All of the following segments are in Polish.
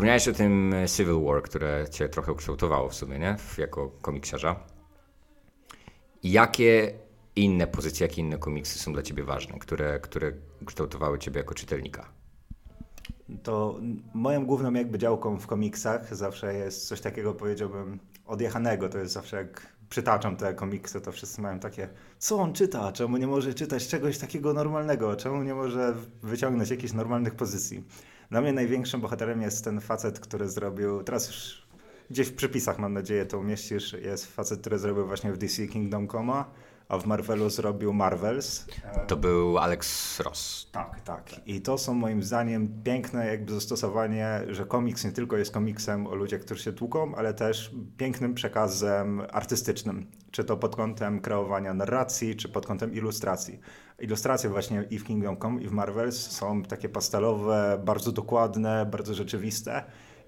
Wspomniałeś o tym Civil War, które cię trochę ukształtowało w sumie, nie? Jako komiksiarza. Jakie inne pozycje, jakie inne komiksy są dla ciebie ważne, które, które kształtowały ciebie jako czytelnika? To moją główną jakby działką w komiksach zawsze jest coś takiego, powiedziałbym, odjechanego. To jest zawsze jak przytaczam te komiksy, to wszyscy mają takie, co on czyta, czemu nie może czytać czegoś takiego normalnego, czemu nie może wyciągnąć jakichś normalnych pozycji. Dla mnie największym bohaterem jest ten facet, który zrobił, teraz już gdzieś w przypisach mam nadzieję to umieścisz, jest facet, który zrobił właśnie w DC Kingdom Come, a w Marvelu zrobił Marvels. To był Alex Ross. Tak, tak. I to są moim zdaniem piękne jakby zastosowanie, że komiks nie tylko jest komiksem o ludziach, którzy się tłuką, ale też pięknym przekazem artystycznym. Czy to pod kątem kreowania narracji, czy pod kątem ilustracji. Ilustracje właśnie i w Kingdom Come, i w Marvels są takie pastelowe, bardzo dokładne, bardzo rzeczywiste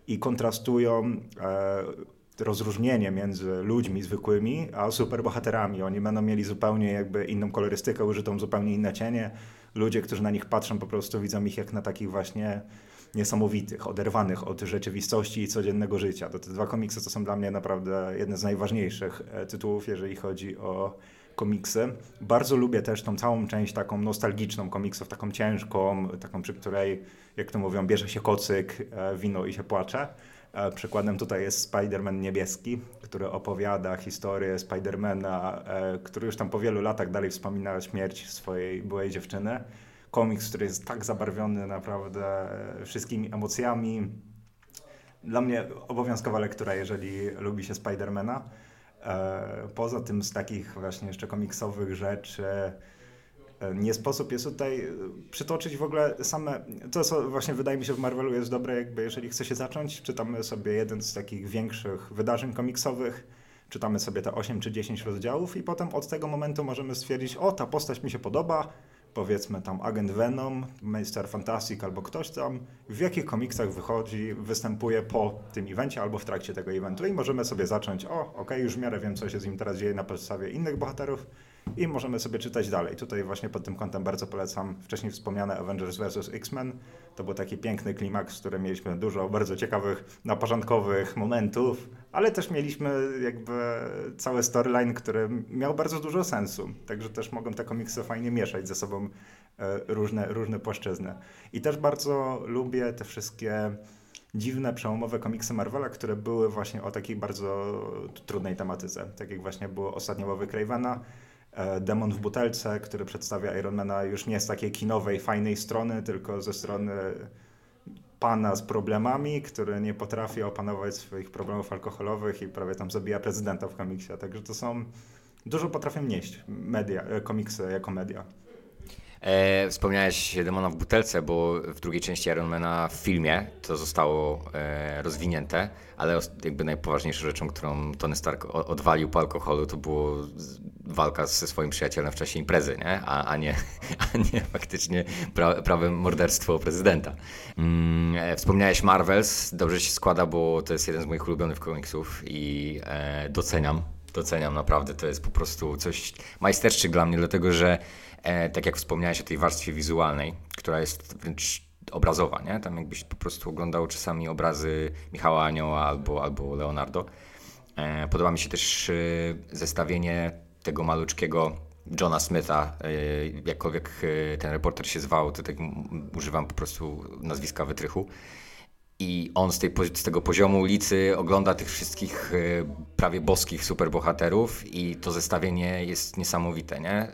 i kontrastują e, rozróżnienie między ludźmi zwykłymi, a superbohaterami. Oni będą mieli zupełnie jakby inną kolorystykę, użytą zupełnie inne cienie. Ludzie, którzy na nich patrzą, po prostu widzą ich jak na takich właśnie niesamowitych, oderwanych od rzeczywistości i codziennego życia. To te dwa komiksy to są dla mnie naprawdę jedne z najważniejszych e, tytułów, jeżeli chodzi o komiksy. Bardzo lubię też tą całą część taką nostalgiczną komiksów, taką ciężką, taką przy której, jak to mówią, bierze się kocyk, e, wino i się płacze. E, przykładem tutaj jest Spider-Man niebieski, który opowiada historię Spidermana, e, który już tam po wielu latach dalej wspomina śmierć swojej byłej dziewczyny. Komiks, który jest tak zabarwiony naprawdę wszystkimi emocjami. Dla mnie obowiązkowa lektura, jeżeli lubi się Spidermana. E, poza tym z takich właśnie jeszcze komiksowych rzeczy nie sposób jest tutaj przytoczyć w ogóle same, to co właśnie wydaje mi się w Marvelu jest dobre, jakby jeżeli chce się zacząć, czytamy sobie jeden z takich większych wydarzeń komiksowych, czytamy sobie te 8 czy 10 rozdziałów i potem od tego momentu możemy stwierdzić, o ta postać mi się podoba, powiedzmy tam Agent Venom, Mr. Fantastic albo ktoś tam, w jakich komiksach wychodzi, występuje po tym evencie albo w trakcie tego eventu i możemy sobie zacząć, o ok, już w miarę wiem co się z nim teraz dzieje na podstawie innych bohaterów, i możemy sobie czytać dalej. Tutaj właśnie pod tym kątem bardzo polecam wcześniej wspomniane Avengers vs. X-Men. To był taki piękny klimaks, w którym mieliśmy dużo bardzo ciekawych, naporządkowych momentów, ale też mieliśmy jakby cały storyline, który miał bardzo dużo sensu. Także też mogą te komiksy fajnie mieszać ze sobą e, różne, różne płaszczyzny. I też bardzo lubię te wszystkie dziwne, przełomowe komiksy Marvela, które były właśnie o takiej bardzo trudnej tematyce. Tak jak właśnie było ostatnio Łowy Cravena, E, demon w butelce, który przedstawia Ironmana już nie z takiej kinowej, fajnej strony, tylko ze strony pana z problemami, który nie potrafi opanować swoich problemów alkoholowych i prawie tam zabija prezydenta w komiksie. Także to są, dużo potrafią nieść media, e, komiksy jako media. E, wspomniałeś Demona w butelce, bo w drugiej części Ironmana w filmie to zostało e, rozwinięte, ale jakby najpoważniejszą rzeczą, którą Tony Stark odwalił po alkoholu, to było walka ze swoim przyjacielem w czasie imprezy, nie? A, a, nie, a nie faktycznie pra, prawem morderstwo prezydenta. Mm, e, wspomniałeś Marvels, dobrze się składa, bo to jest jeden z moich ulubionych komiksów i e, doceniam, doceniam naprawdę, to jest po prostu coś majsterszczyk dla mnie, dlatego że e, tak jak wspomniałeś o tej warstwie wizualnej, która jest wręcz obrazowa, nie? Tam jakbyś po prostu oglądał czasami obrazy Michała Anioła albo, albo Leonardo. E, podoba mi się też e, zestawienie tego maluczkiego Johna Smitha, e, jakkolwiek e, ten reporter się zwał, to tak używam po prostu nazwiska wytrychu. I on z, tej, z tego poziomu ulicy ogląda tych wszystkich e, prawie boskich superbohaterów i to zestawienie jest niesamowite, nie?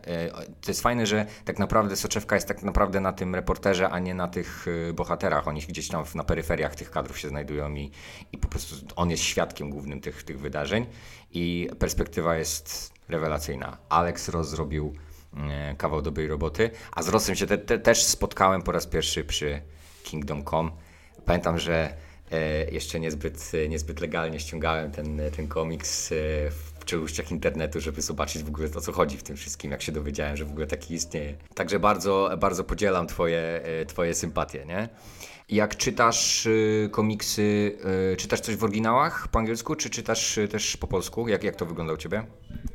To jest fajne, że tak naprawdę soczewka jest tak naprawdę na tym reporterze, a nie na tych bohaterach. Oni gdzieś tam na peryferiach tych kadrów się znajdują i, i po prostu on jest świadkiem głównym tych, tych wydarzeń i perspektywa jest rewelacyjna. Alex Ross zrobił e, kawał dobrej roboty, a z Rossem się te, te, też spotkałem po raz pierwszy przy Kingdom Come. Pamiętam, że e, jeszcze niezbyt, niezbyt legalnie ściągałem ten, ten komiks e, w czeluściach internetu, żeby zobaczyć w ogóle o co chodzi w tym wszystkim, jak się dowiedziałem, że w ogóle taki istnieje. Także bardzo, bardzo podzielam twoje, twoje sympatie, nie? Jak czytasz komiksy, czytasz coś w oryginałach po angielsku, czy czytasz też po polsku? Jak, jak to wygląda u Ciebie?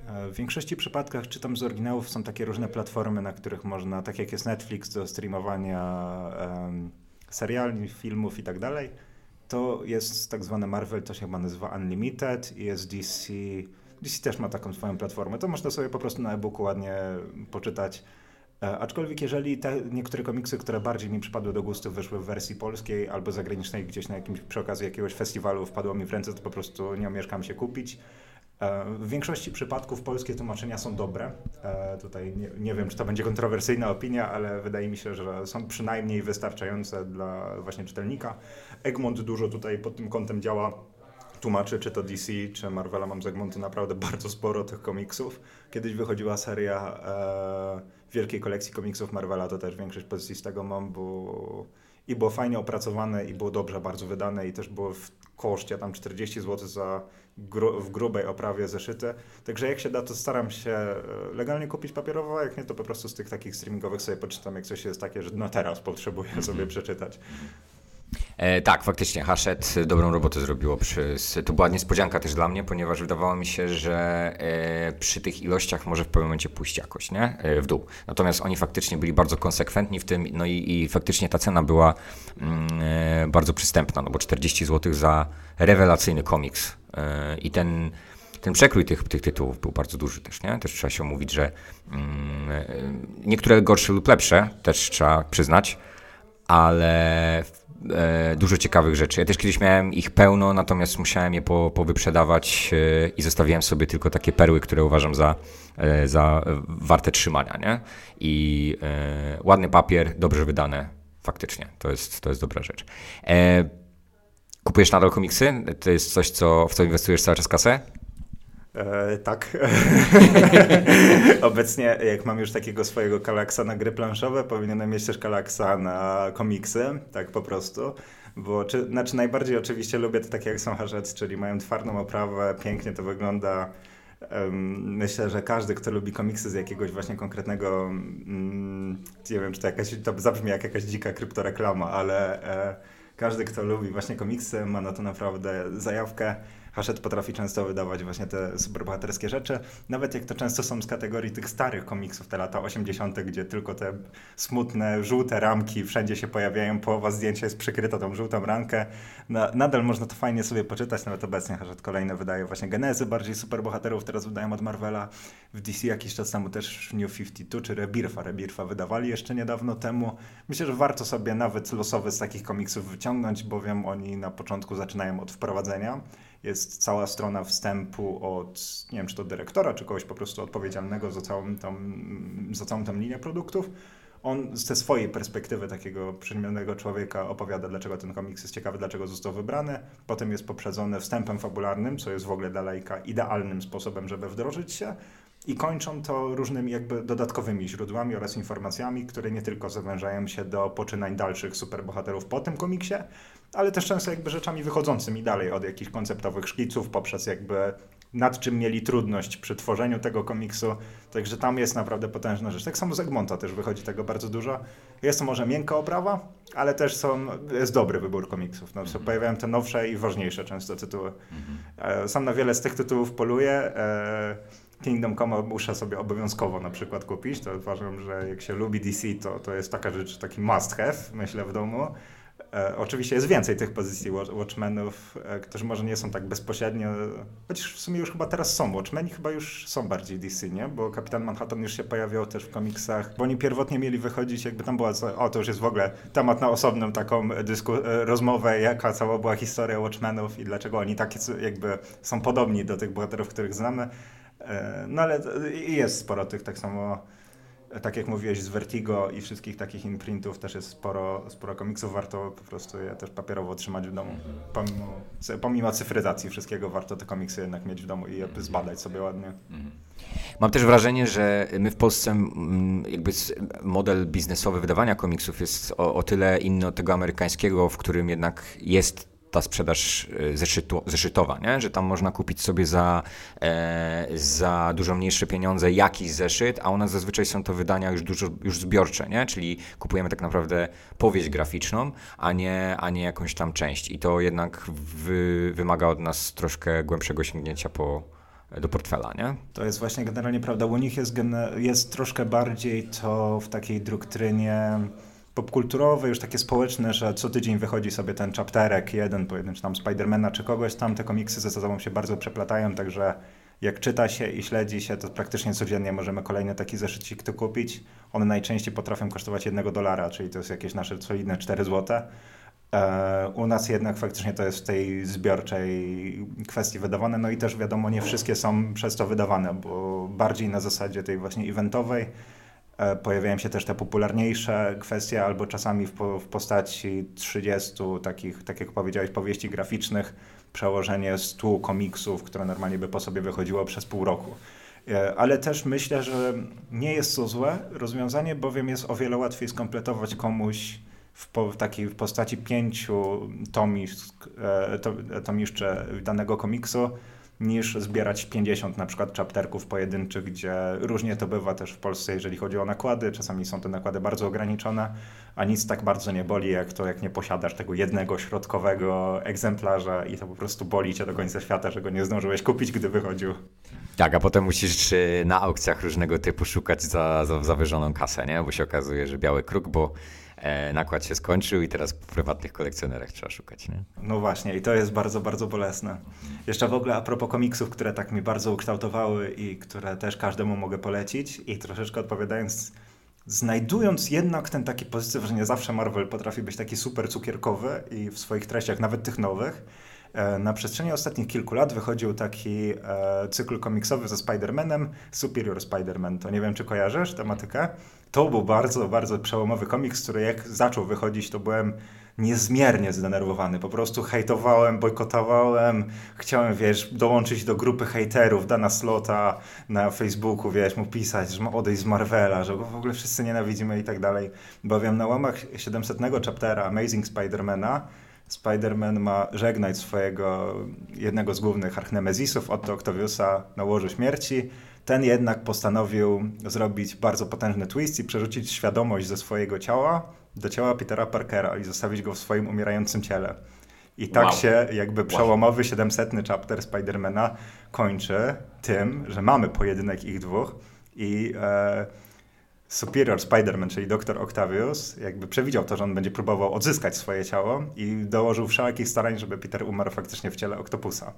E, w większości przypadkach czytam z oryginałów. Są takie różne platformy, na których można, tak jak jest Netflix, do streamowania um, seriali, filmów i tak dalej to jest tak zwane Marvel, to się chyba nazywa Unlimited i jest DC. DC też ma taką swoją platformę. To można sobie po prostu na e-booku ładnie poczytać. E, aczkolwiek jeżeli te niektóre komiksy, które bardziej mi przypadły do gustu, wyszły w wersji polskiej albo zagranicznej, gdzieś na jakimś przy okazji jakiegoś festiwalu wpadło mi w ręce, to po prostu nie omieszkam się kupić. E, w większości przypadków polskie tłumaczenia są dobre. E, tutaj nie, nie, wiem, czy to będzie kontrowersyjna opinia, ale wydaje mi się, że są przynajmniej wystarczające dla właśnie czytelnika. Egmont dużo tutaj pod tym kątem działa. Tłumaczy, czy to DC, czy Marvela. Mam z Egmontu naprawdę bardzo sporo tych komiksów. Kiedyś wychodziła seria e, wielkiej kolekcji komiksów Marvela, to też większość pozycji z tego mam, bo i było fajnie opracowane, i było dobrze bardzo wydane, i też było w koszcie tam 40 zł za gru, w grubej oprawie zeszyte. Także jak się da, to staram się e, legalnie kupić papierowo, a jak nie, to po prostu z tych takich streamingowych sobie poczytam, jak coś jest takie, że no teraz potrzebuję sobie mhm. przeczytać. E, tak, faktycznie Hachette dobrą robotę zrobiło. Przy, to była niespodzianka też dla mnie, ponieważ wydawało mi się, że e, przy tych ilościach może w pewnym momencie pójść jakoś nie? E, w dół. Natomiast oni faktycznie byli bardzo konsekwentni w tym, no i, i faktycznie ta cena była mm, e, bardzo przystępna, no bo 40 zł za rewelacyjny komiks e, i ten ten przekrój tych, tych tytułów był bardzo duży też, nie? Też trzeba się mówić, że mm, e, niektóre gorsze lub lepsze, też trzeba przyznać, ale e, dużo ciekawych rzeczy. Ja też kiedyś miałem ich pełno, natomiast musiałem je po, powyprzedawać e, i zostawiłem sobie tylko takie perły, które uważam za, e, za warte trzymania. Nie? I e, ładny papier, dobrze wydane, faktycznie. To jest, to jest dobra rzecz. E, kupujesz nadal komiksy? To jest coś, co, w co inwestujesz cały czas kasę? E, tak. Obecnie, jak mam już takiego swojego kalaksa na gry planszowe, powinienem mieć też kalaksa na komiksy, tak po prostu. Bo, czy, znaczy najbardziej oczywiście lubię to takie jak są Harzec, czyli mają twardą oprawę, pięknie to wygląda. Myślę, że każdy, kto lubi komiksy z jakiegoś właśnie konkretnego, um, nie wiem, czy to jakaś, to zabrzmi jak jakaś dzika kryptoreklama, ale e, każdy, kto lubi właśnie komiksy, ma na to naprawdę zajawkę. Hachette potrafi często wydawać właśnie te superbohaterskie rzeczy, nawet jak to często są z kategorii tych starych komiksów, te lata 80., gdzie tylko te smutne, żółte ramki wszędzie się pojawiają, połowa zdjęcia jest przykryta tą żółtą ramkę. Na, nadal można to fajnie sobie poczytać, nawet obecnie Hachette kolejne wydaje właśnie genezy bardziej superbohaterów, teraz wydają od Marvela. W DC jakiś czas temu też New 52 czy Rebirfa, Rebirfa wydawali jeszcze niedawno temu. Myślę, że warto sobie nawet losowy z takich komiksów wyciągnąć, bowiem oni na początku zaczynają od wprowadzenia jest cała strona wstępu od, nie wiem, czy to dyrektora, czy kogoś po prostu odpowiedzialnego za całą tą, za całą tą linię produktów. On ze swojej perspektywy takiego przyziemionego człowieka opowiada, dlaczego ten komiks jest ciekawy, dlaczego został wybrany. Potem jest poprzedzony wstępem fabularnym, co jest w ogóle dla lajka idealnym sposobem, żeby wdrożyć się. I kończą to różnymi jakby dodatkowymi źródłami oraz informacjami, które nie tylko zawężają się do poczynań dalszych superbohaterów po tym komiksie, ale też często jakby rzeczami wychodzącymi dalej od jakichś konceptowych szkiców, poprzez jakby nad czym mieli trudność przy tworzeniu tego komiksu. Także tam jest naprawdę potężna rzecz. Tak samo z Egmonta też wychodzi tego bardzo dużo. Jest to może miękka oprawa, ale też są, jest dobry wybór komiksów. No, mm -hmm. Pojawiają te nowsze i ważniejsze często tytuły. Mm -hmm. Sam na wiele z tych tytułów poluję. E, Kingdom Come muszę sobie obowiązkowo na przykład kupić. To uważam, że jak się lubi DC, to, to jest taka rzecz, taki must have, myślę, w domu. E, oczywiście jest więcej tych pozycji Watchmenów, e, którzy może nie są tak bezpośrednio, chociaż w sumie już chyba teraz są. Watchmeni chyba już są bardziej DC, nie? Bo Kapitan Manhattan już się pojawiał też w komiksach, bo oni pierwotnie mieli wychodzić, jakby tam była, o to już jest w ogóle temat na osobną taką dysku, e, rozmowę, jaka cała była historia Watchmenów i dlaczego oni takie jakby są podobni do tych bohaterów, których znamy. E, no ale jest sporo tych tak samo tak jak mówiłeś, z Vertigo i wszystkich takich imprintów też jest sporo, sporo komiksów, warto po prostu je też papierowo trzymać w domu. Pomimo, pomimo cyfryzacji wszystkiego, warto te komiksy jednak mieć w domu i je zbadać sobie ładnie. Mhm. Mam też wrażenie, że my w Polsce jakby model biznesowy wydawania komiksów jest o, o tyle inny od tego amerykańskiego, w którym jednak jest ta sprzedaż e, zeszytu, zeszytowa, nie? że tam można kupić sobie za, e, za dużo mniejsze pieniądze jakiś zeszyt, a nas zazwyczaj są to wydania już dużo już zbiorcze, nie? czyli kupujemy tak naprawdę powieść graficzną, a nie, a nie jakąś tam część. I to jednak wy, wymaga od nas troszkę głębszego sięgnięcia po, do portfela, nie? To jest właśnie generalnie prawda. U nich jest, jest troszkę bardziej to w takiej doktrynie popkulturowe, już takie społeczne, że co tydzień wychodzi sobie ten chapterek, jeden pojedynczy tam Spidermana czy kogoś tam, te komiksy ze sobą się bardzo przeplatają, także jak czyta się i śledzi się, to praktycznie codziennie możemy kolejny taki zeszycik tu kupić. One najczęściej potrafią kosztować jednego dolara, czyli to jest jakieś nasze solidne 4 złote. E, u nas jednak faktycznie to jest w tej zbiorczej kwestii wydawane, no i też wiadomo, nie wszystkie są przez to wydawane, bo bardziej na zasadzie tej właśnie eventowej pojawiają się też te popularniejsze kwestie, albo czasami w, po, w postaci 30 takich, tak jak powiedziałeś, powieści graficznych, przełożenie 100 komiksów, które normalnie by po sobie wychodziło przez pół roku. E, ale też myślę, że nie jest to złe rozwiązanie, bowiem jest o wiele łatwiej skompletować komuś w, po, w takiej postaci pięciu tomisk, e, to, tomiszcze danego komiksu, niż zbierać 50 na przykład chapterków pojedynczych, gdzie różnie to bywa też w Polsce, jeżeli chodzi o nakłady. Czasami są te nakłady bardzo ograniczone, a nic tak bardzo nie boli, jak to, jak nie posiadasz tego jednego środkowego egzemplarza i to po prostu boli cię do końca świata, że go nie zdążyłeś kupić, gdy wychodził. Tak, a potem musisz na aukcjach różnego typu szukać za, za zawyżoną kasę, nie? Bo się okazuje, że biały kruk, bo nakład się skończył i teraz po prywatnych kolekcjonerach trzeba szukać. Nie? No właśnie, i to jest bardzo, bardzo bolesne. Jeszcze w ogóle a propos komiksów, które tak mi bardzo ukształtowały i które też każdemu mogę polecić i troszeczkę odpowiadając znajdując jednak ten taki pozytyw, że nie zawsze Marvel potrafi być taki super cukierkowy i w swoich treściach, nawet tych nowych, e, na przestrzeni ostatnich kilku lat wychodził taki e, cykl komiksowy ze Spider-Manem, Superior Spider-Man. To nie wiem, czy kojarzysz tematykę? to był bardzo, bardzo przełomowy komiks, który jak zaczął wychodzić, to byłem niezmiernie zdenerwowany. Po prostu hejtowałem, bojkotowałem, chciałem, wiesz, dołączyć do grupy hejterów Dana Slota na Facebooku, wiesz, mu pisać, że ma odejść z Marvela, że go w ogóle wszyscy nienawidzimy i tak dalej. Bowiem na łamach 700 chaptera Amazing Spidermana Spider-Man ma żegnać swojego jednego z głównych archnemezisów, Otto Octaviusa, na łożu śmierci ten jednak postanowił zrobić bardzo potężny twist i przerzucić świadomość ze swojego ciała do ciała Petera Parkera i zostawić go w swoim umierającym ciele. I tak wow. się jakby przełomowy wow. 700 chapter Spidermana kończy tym, że mamy pojedynek ich dwóch i e, Superior Spider-Man, czyli Dr. Octavius, jakby przewidział to, że on będzie próbował odzyskać swoje ciało i dołożył wszelkich starań, żeby Peter umarł faktycznie w ciele Octopusa.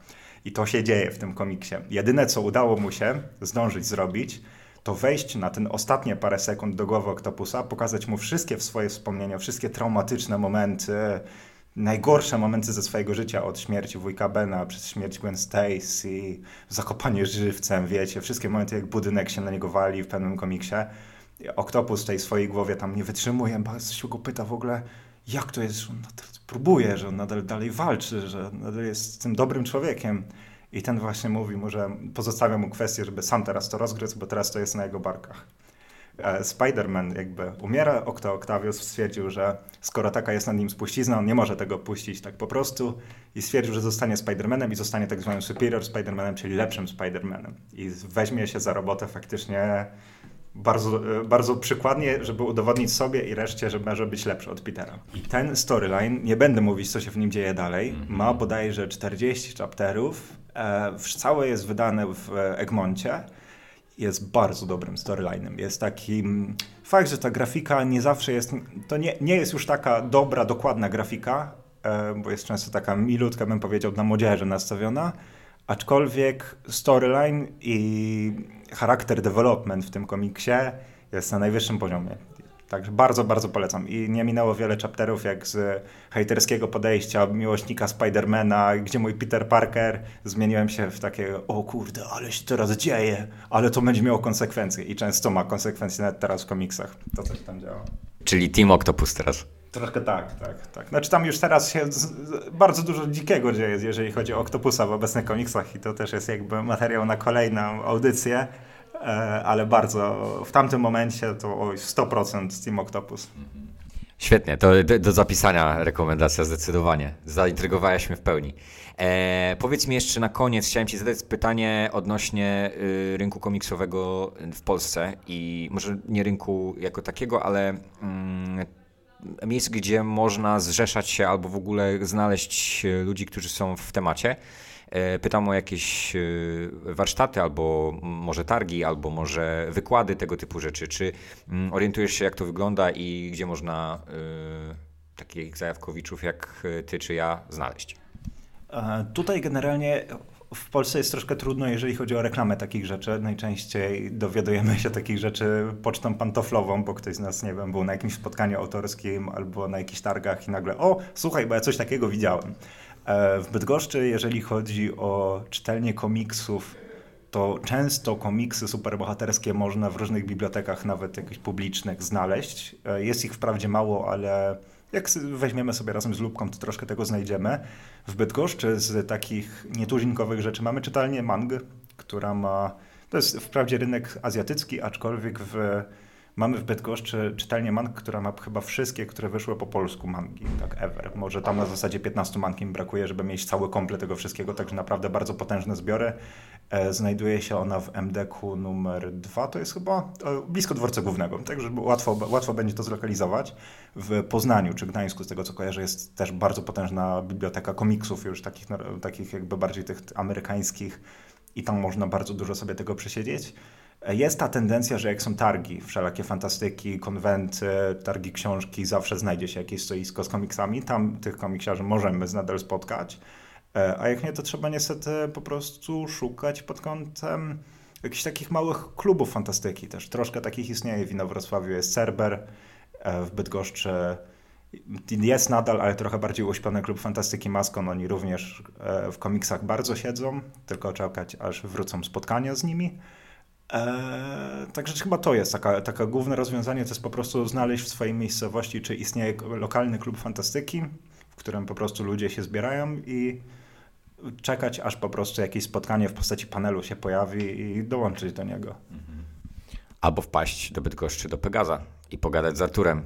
I to się dzieje w tym komiksie. Jedyne, co udało mu się zdążyć zrobić, to wejść na ten ostatnie parę sekund do głowy Octopusa, pokazać mu wszystkie swoje wspomnienia, wszystkie traumatyczne momenty, najgorsze momenty ze swojego życia, od śmierci wujka Bena, przez śmierć Gwen Stacy, zakopanie żywcem, wiecie, wszystkie momenty, jak budynek się na niego wali w pewnym komiksie Oktopus tej swojej głowie tam nie wytrzymuje, bardzo się go pyta w ogóle, jak to jest, że on nadal próbuje, że on nadal dalej walczy, że nadal jest tym dobrym człowiekiem. I ten właśnie mówi mu, że pozostawia mu kwestię, żeby sam teraz to rozgryźć, bo teraz to jest na jego barkach. E, Spider-Man jakby umiera, Octo Octavius stwierdził, że skoro taka jest nad nim spuścizna, on nie może tego puścić tak po prostu i stwierdził, że zostanie Spider-Manem i zostanie tak zwanym Superior Spider-Manem, czyli lepszym Spider-Manem. I weźmie się za robotę faktycznie bardzo, e, bardzo przykładnie, żeby udowodnić sobie i reszcie, że może być lepszy od Petera. I ten storyline, nie będę mówić, co się w nim dzieje dalej, mm -hmm. ma bodajże 40 chapterów, e, całe jest wydane w Egmoncie, jest bardzo dobrym storylinem. Jest taki fakt, że ta grafika nie zawsze jest, to nie, nie jest już taka dobra, dokładna grafika, e, bo jest często taka milutka, bym powiedział, dla młodzieży nastawiona, aczkolwiek storyline i charakter development w tym komiksie jest na najwyższym poziomie. Także bardzo, bardzo polecam. I nie minęło wiele chapterów, jak z hejterskiego podejścia miłośnika Spidermana, gdzie mój Peter Parker zmieniłem się w takie, o kurde, ale się teraz dzieje, ale to będzie miało konsekwencje. I często ma konsekwencje nawet teraz w komiksach. To coś tam działa. Czyli Team Octopus teraz. Troszkę tak, tak, tak. Znaczy tam już teraz się bardzo dużo dzikiego dzieje, jeżeli chodzi o Octopusa w obecnych komiksach i to też jest jakby materiał na kolejną audycję, e, ale bardzo w tamtym momencie to oj, 100% Team Octopus. Świetnie, to do, zapisania rekomendacja zdecydowanie. Zaintrygowałeś mnie w pełni. E, powiedz mi jeszcze na koniec, chciałem Ci zadać pytanie odnośnie y, rynku komiksowego w Polsce i może nie rynku jako takiego, ale mm, miejsc, gdzie można zrzeszać się albo w ogóle znaleźć ludzi, którzy są w temacie. e, pytam o jakieś e, warsztaty, albo może targi, albo może wykłady tego typu rzeczy. Czy orientujesz się, jak to wygląda i gdzie można takich zajawkowiczów jak ty czy ja znaleźć? Tutaj generalnie w Polsce jest troszkę trudno, jeżeli chodzi o reklamę takich rzeczy. Najczęściej dowiadujemy się takich rzeczy pocztą pantoflową, bo ktoś z nas, nie wiem, był na jakimś spotkaniu autorskim albo na jakichś targach i nagle, o, słuchaj, bo ja coś takiego widziałem. E, w Bydgoszczy, jeżeli chodzi o czytelnię komiksów, to często komiksy superbohaterskie można w różnych bibliotekach, nawet jakichś publicznych, znaleźć. E, jest ich wprawdzie mało, ale jak weźmiemy sobie razem z lubką, to troszkę tego znajdziemy. W Bydgoszczy z takich nietuzinkowych rzeczy mamy czytalnię Mang, która ma... To jest wprawdzie rynek azjatycki, aczkolwiek w Mamy w Bydgoszczy czytelnię mang, która ma chyba wszystkie, które wyszły po polsku mangi, tak ever. Może tam na zasadzie 15 mang im brakuje, żeby mieć cały komplet tego wszystkiego, także naprawdę bardzo potężne zbiory. E, znajduje się ona w MDK numer 2, to jest chyba e, blisko dworca głównego, także łatwo, łatwo będzie to zlokalizować. W Poznaniu czy Gdańsku, z tego co kojarzę, jest też bardzo potężna biblioteka komiksów już takich, takich jakby bardziej tych amerykańskich i tam można bardzo dużo sobie tego przesiedzieć. Jest ta tendencja, że jak są targi, wszelakie fantastyki, konwenty, targi książki, zawsze znajdzie się jakieś stoisko z komiksami. Tam tych komiksiarzy możemy nadal spotkać. E, a jak nie, to trzeba niestety po prostu szukać pod kątem jakichś takich małych klubów fantastyki też. Troszkę takich istnieje. W Inowrocławiu jest Cerber, e, w Bydgoszczy jest nadal, ale trochę bardziej uśpiony klub fantastyki Maskon. Oni również e, w komiksach bardzo siedzą, tylko czekać aż wrócą spotkania z nimi. Eee, także chyba to jest taka, taka główne rozwiązanie, to jest po prostu znaleźć w swojej miejscowości, czy istnieje lokalny klub fantastyki, w którym po prostu ludzie się zbierają i czekać, aż po prostu jakieś spotkanie w postaci panelu się pojawi i dołączyć do niego. Albo wpaść do Bydgoszczy, do Pegaza i pogadać z Arturem.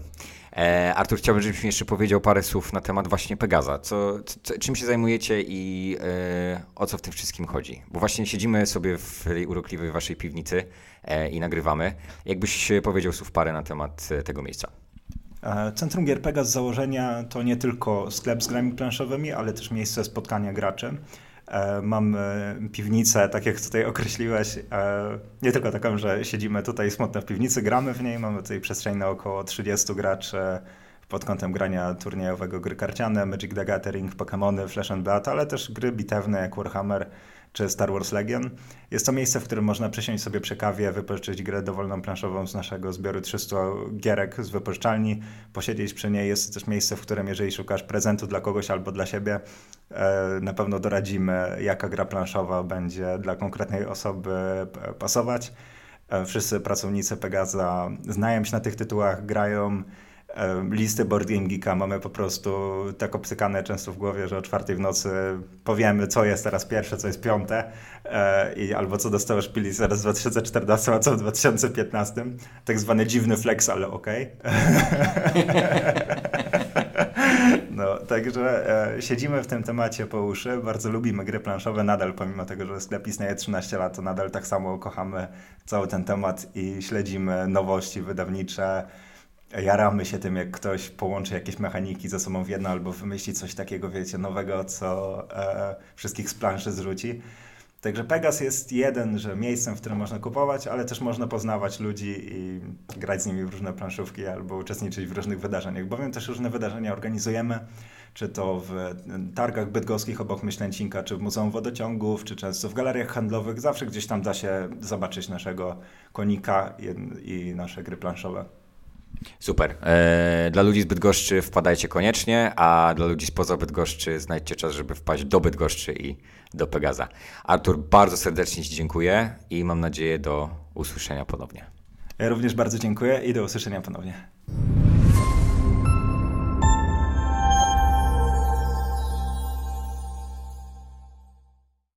E, Artur, chciałbym, żebyś mi jeszcze powiedział parę słów na temat właśnie Pegaza. Co, co czym się zajmujecie i e, o co w tym wszystkim chodzi? Bo właśnie siedzimy sobie w tej urokliwej waszej piwnicy e, i nagrywamy. Jakbyś powiedział słów parę na temat e, tego miejsca? E, Centrum Gier Pegas z założenia to nie tylko sklep z grami planszowymi, ale też miejsce spotkania graczy. E, mam piwnicę, tak jak tutaj określiłeś, e, nie tylko taką, że siedzimy tutaj smutno w piwnicy, gramy w niej, mamy tutaj przestrzeń na około 30 graczy pod kątem grania turniejowego, gry karciane, Magic the Gathering, Pokémony, Flash and Blood, ale też gry bitewne jak Warhammer czy Star Wars Legion. Jest to miejsce, w którym można przysiąść sobie przy kawie, wypożyczyć grę dowolną planszową z naszego zbioru 300 gierek z wypożyczalni, posiedzieć przy niej. Jest to też miejsce, w którym jeżeli szukasz prezentu dla kogoś albo dla siebie, e, na pewno doradzimy, jaka gra planszowa będzie dla konkretnej osoby pasować. E, wszyscy pracownicy Pegaza znają się na tych tytułach, grają, listy Board Game Geeka mamy po prostu tak obcykane często w głowie, że o czwartej w nocy powiemy, co jest teraz pierwsze, co jest piąte e, i albo co dostałeś zaraz w 2014, a co w 2015. Tak zwany dziwny flex, ale okej. Okay. No, także e, siedzimy w tym temacie po uszy, bardzo lubimy gry planszowe nadal, pomimo tego, że sklep istnieje 13 lat, to nadal tak samo kochamy cały ten temat i śledzimy nowości wydawnicze, jaramy się tym, jak ktoś połączy jakieś mechaniki ze sobą w jedno albo wymyśli coś takiego, wiecie, nowego, co e, wszystkich z planszy zrzuci. Także Pegas jest jeden, że miejscem, w którym można kupować, ale też można poznawać ludzi i grać z nimi w różne planszówki albo uczestniczyć w różnych wydarzeniach, bowiem też różne wydarzenia organizujemy, czy to w targach bydgoskich obok Myślęcinka, czy w Muzeum Wodociągów, czy często w galeriach handlowych. Zawsze gdzieś tam da się zobaczyć naszego konika i, nasze gry planszowe. Super. E, dla ludzi z Bydgoszczy wpadajcie koniecznie, a dla ludzi spoza Bydgoszczy znajdźcie czas, żeby wpaść do Bydgoszczy i do Pegaza. Artur, bardzo serdecznie Ci dziękuję i mam nadzieję do usłyszenia ponownie. Ja również bardzo dziękuję i do usłyszenia ponownie.